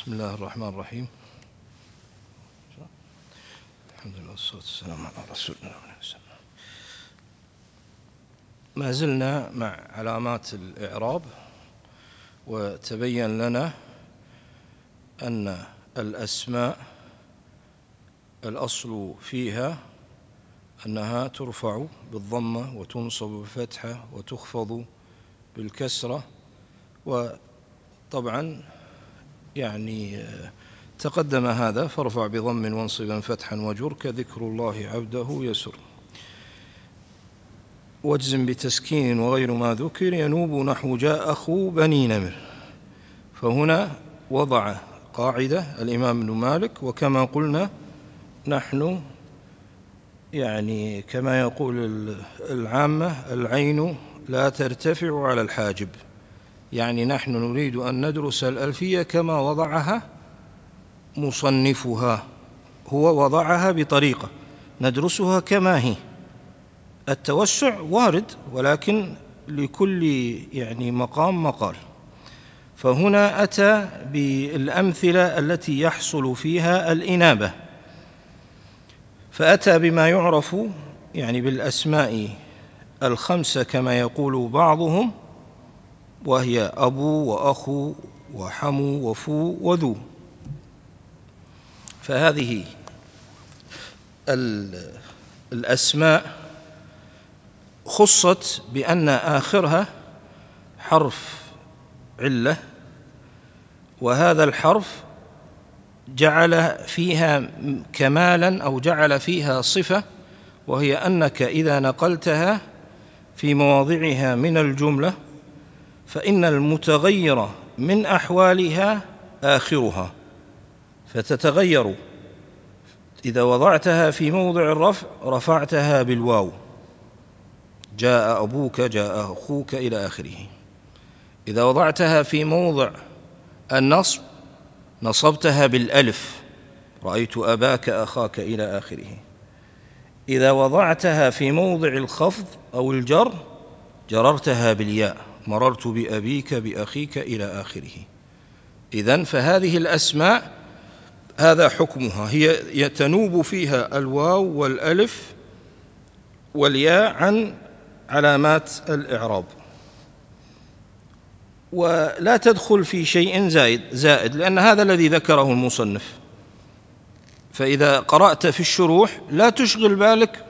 بسم الله الرحمن الرحيم الحمد لله والصلاة والسلام على رسول الله ما زلنا مع علامات الإعراب وتبين لنا أن الأسماء الأصل فيها أنها ترفع بالضمة وتنصب بالفتحة وتخفض بالكسرة وطبعا يعني تقدم هذا فارفع بضم وانصبا فتحا وجر كذكر الله عبده يسر. واجزم بتسكين وغير ما ذكر ينوب نحو جاء أخو بني نمر. فهنا وضع قاعدة الإمام ابن مالك وكما قلنا نحن يعني كما يقول العامة العين لا ترتفع على الحاجب. يعني نحن نريد أن ندرس الألفية كما وضعها مصنفها. هو وضعها بطريقة. ندرسها كما هي. التوسع وارد ولكن لكل يعني مقام مقال. فهنا أتى بالأمثلة التي يحصل فيها الإنابة. فأتى بما يعرف يعني بالأسماء الخمسة كما يقول بعضهم. وهي أبو وأخو وحمو وفو وذو. فهذه الأسماء خصت بأن آخرها حرف علة وهذا الحرف جعل فيها كمالا أو جعل فيها صفة وهي أنك إذا نقلتها في مواضعها من الجملة فإن المتغير من أحوالها آخرها فتتغير. إذا وضعتها في موضع الرفع رفعتها بالواو. جاء أبوك جاء أخوك إلى آخره. إذا وضعتها في موضع النصب نصبتها بالألف. رأيت أباك أخاك إلى آخره. إذا وضعتها في موضع الخفض أو الجر جررتها بالياء. مررت بأبيك بأخيك إلى آخره. إذن فهذه الأسماء هذا حكمها. هي يتنوب فيها الواو والألف والياء عن علامات الإعراب. ولا تدخل في شيء زائد زائد لأن هذا الذي ذكره المصنف. فإذا قرأت في الشروح لا تشغل بالك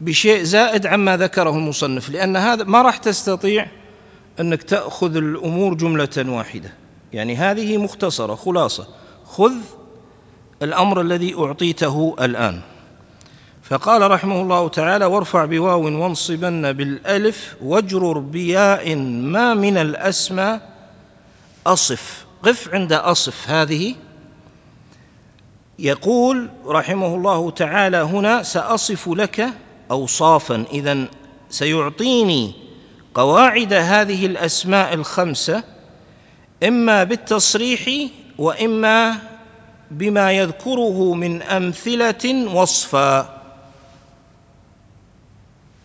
بشيء زائد عما ذكره المصنف لأن هذا ما راح تستطيع أنك تأخذ الأمور جملة واحدة. يعني هذه مختصرة خلاصة. خذ الأمر الذي أعطيته الآن. فقال رحمه الله تعالى وارفع بواو وانصبن بالألف واجرر بياء ما من الأسمى أصف. قف عند أصف هذه. يقول رحمه الله تعالى هنا سأصف لك أوصافا. إذا سيعطيني قواعد هذه الأسماء الخمسة إما بالتصريح وإما بما يذكره من أمثلة وصفا.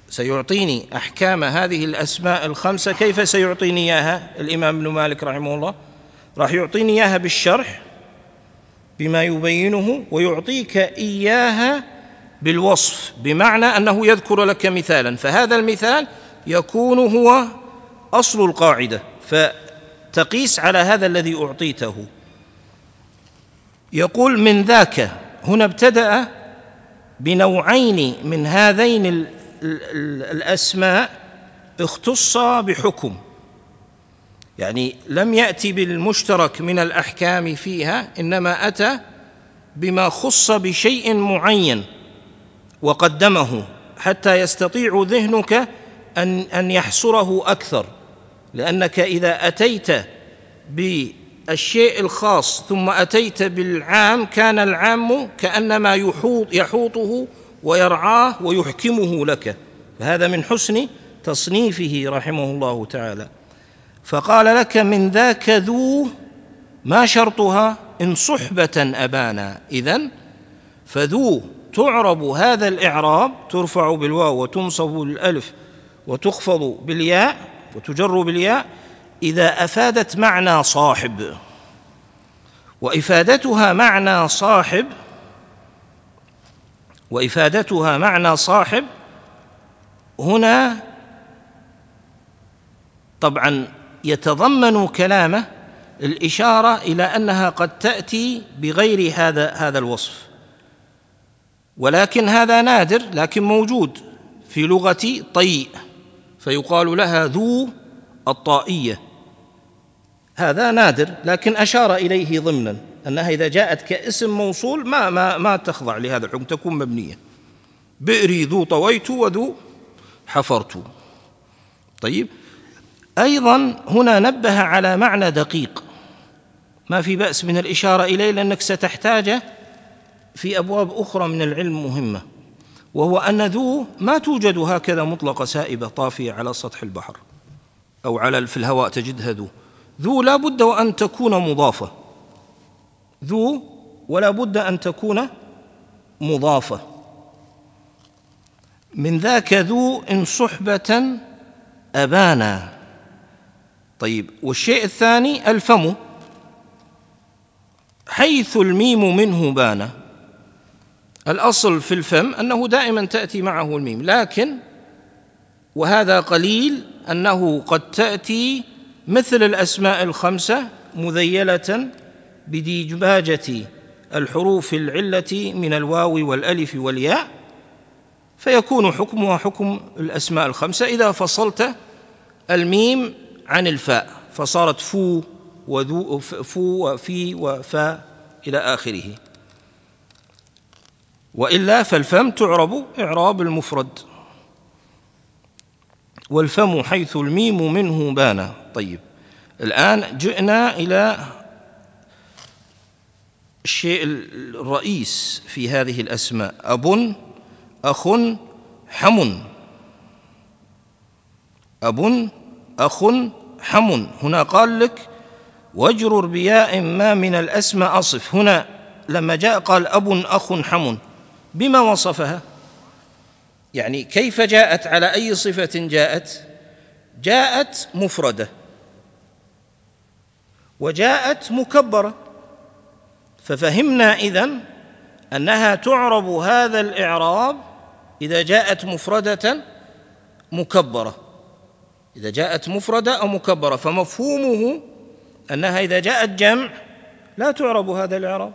سيعطيني أحكام هذه الأسماء الخمسة. كيف سيعطيني إياها؟ الإمام ابن مالك رحمه الله راح يعطيني إياها بالشرح بما يبينه ويعطيك إياها بالوصف بمعنى أنه يذكر لك مثالا. فهذا المثال يكون هو أصل القاعدة فتقيس على هذا الذي أعطيته. يقول من ذاك هنا ابتدأ بنوعين من هذين الأسماء اختص بحكم. يعني لم يأتي بالمشترك من الأحكام فيها إنما أتى بما خص بشيء معين وقدمه حتى يستطيع ذهنك أن أن يحصره أكثر لأنك إذا أتيت بالشيء الخاص ثم أتيت بالعام كان العام كأنما يحوط يحوطه ويرعاه ويحكمه لك. فهذا من حسن تصنيفه رحمه الله تعالى. فقال لك من ذاك ذو ما شرطها؟ إن صحبة أبانا. إذن فذو تعرب هذا الإعراب ترفع بالواو وتنصب بالألف وتخفض بالياء وتجر بالياء إذا أفادت معنى صاحب. وإفادتها معنى صاحب وإفادتها معنى صاحب هنا طبعا يتضمن كلامه الإشارة إلى أنها قد تأتي بغير هذا هذا الوصف. ولكن هذا نادر لكن موجود في لغة طيء. فيقال لها ذو الطائية. هذا نادر لكن أشار إليه ضمنا أنها إذا جاءت كاسم موصول ما ما ما تخضع لهذا الحكم تكون مبنية. بئري ذو طويت وذو حفرت. طيب. أيضا هنا نبه على معنى دقيق. ما في بأس من الإشارة إليه لأنك ستحتاجه في أبواب أخرى من العلم مهمة. وهو أن ذو ما توجد هكذا مطلقة سائبة طافية على سطح البحر أو على في الهواء تجدها ذو. ذو لا بد وأن تكون مضافة. ذو ولا بد أن تكون مضافة. من ذاك ذو إن صحبة أبانا. طيب والشيء الثاني الفم. حيث الميم منه بان الأصل في الفم أنه دائما تأتي معه الميم لكن وهذا قليل أنه قد تأتي مثل الأسماء الخمسة مذيلة بديجباجة الحروف العلة من الواو والألف والياء فيكون حكمها حكم الأسماء الخمسة إذا فصلت الميم عن الفاء فصارت فو وذو فو وفي وفا إلى آخره. وإلا فالفم تعرب إعراب المفرد والفم حيث الميم منه بان طيب الآن جئنا إلى الشيء الرئيس في هذه الأسماء. أب أخ حم. أب أخ حم. هنا قال لك واجرر بياء ما من الأسماء. أصف هنا لما جاء قال أب أخ حم. بما وصفها. يعني كيف جاءت على أي صفة جاءت؟ جاءت مفردة. وجاءت مكبرة. ففهمنا إذن أنها تعرب هذا الإعراب إذا جاءت مفردة مكبرة. إذا جاءت مفردة أو مكبرة فمفهومه أنها إذا جاءت جمع لا تعرب هذا الإعراب.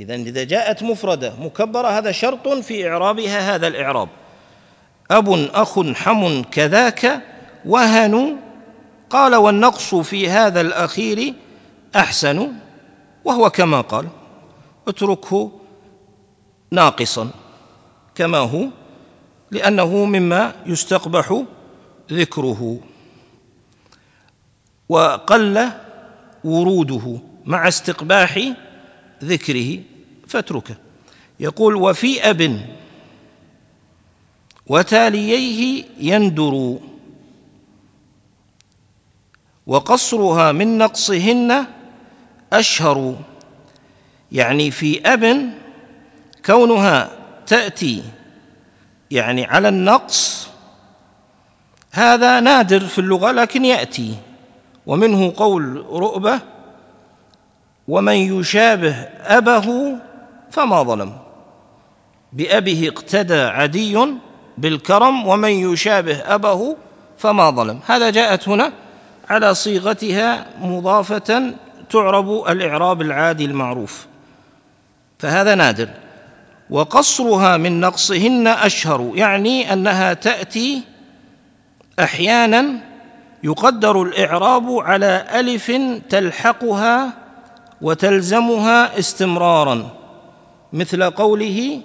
إذا إذا جاءت مفردة مكبرة هذا شرط في إعرابها هذا الإعراب. أب أخ حم كذاك وهن. قال والنقص في هذا الأخير أحسن وهو كما قال اتركه ناقصا كما هو لأنه مما يستقبح ذكره. وقل وروده مع استقباح ذكره فاتركه. يقول وفي أب وتالييه يندر وقصرها من نقصهن أشهر. يعني في أب كونها تأتي يعني على النقص هذا نادر في اللغة لكن يأتي. ومنه قول رؤبة ومن يشابه أبه فما ظلم. بأبه اقتدى عدي بالكرم ومن يشابه أبه فما ظلم. هذا جاءت هنا على صيغتها مضافة تعرب الإعراب العادي المعروف. فهذا نادر. وقصرها من نقصهن أشهر يعني أنها تأتي أحيانا يقدر الإعراب على ألف تلحقها وتلزمها استمرارا. مثل قوله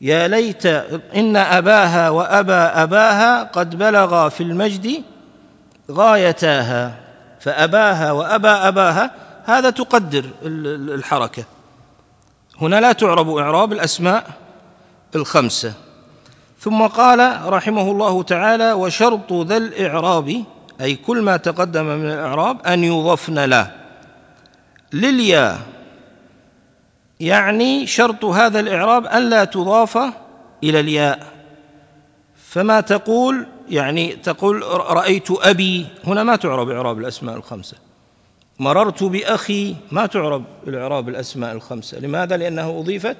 يا ليت إن أباها وأبا أباها قد بلغا في المجد غايتاها فأباها وأبا أباها هذا تقدر الحركة. هنا لا تعرب إعراب الأسماء الخمسة. ثم قال رحمه الله تعالى وشرط ذا الإعراب أي كل ما تقدم من الإعراب أن يضفن له. للياء يعني شرط هذا الإعراب أن لا تضاف إلى الياء. فما تقول؟ يعني تقول رأيت أبي هنا ما تعرب إعراب الأسماء الخمسة. مررت بأخي ما تعرب الإعراب الأسماء الخمسة. لماذا؟ لأنه أضيفت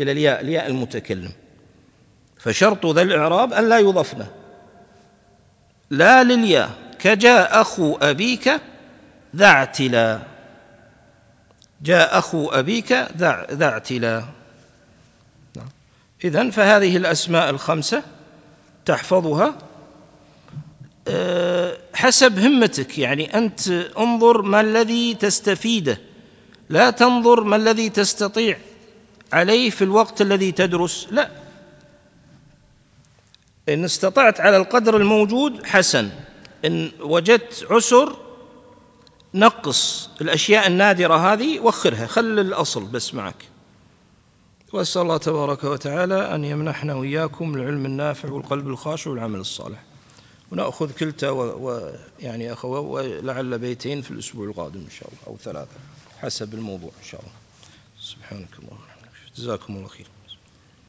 إلى الياء الياء المتكلم. فشرط ذا الإعراب أن لا يضفن. لا للياء كجاء أخو أبيك ذا اعتلا جاء أخو أبيك ذا اعتلا. نعم. إذن فهذه الأسماء الخمسة تحفظها. أه، حسب همتك يعني أنت انظر ما الذي تستفيده. لا تنظر ما الذي تستطيع عليه في الوقت الذي تدرس لا. إن استطعت على القدر الموجود حسن إن وجدت عسر نقص الأشياء النادرة هذه وخرها خل الأصل بس معك. وأسأل الله تبارك وتعالى أن يمنحنا وإياكم العلم النافع والقلب الخاشع والعمل الصالح. ونأخذ كلتا ويعني أخوة ولعل بيتين في الأسبوع القادم إن شاء الله أو ثلاثة حسب الموضوع إن شاء الله. سبحانك اللهم جزاكم الله خير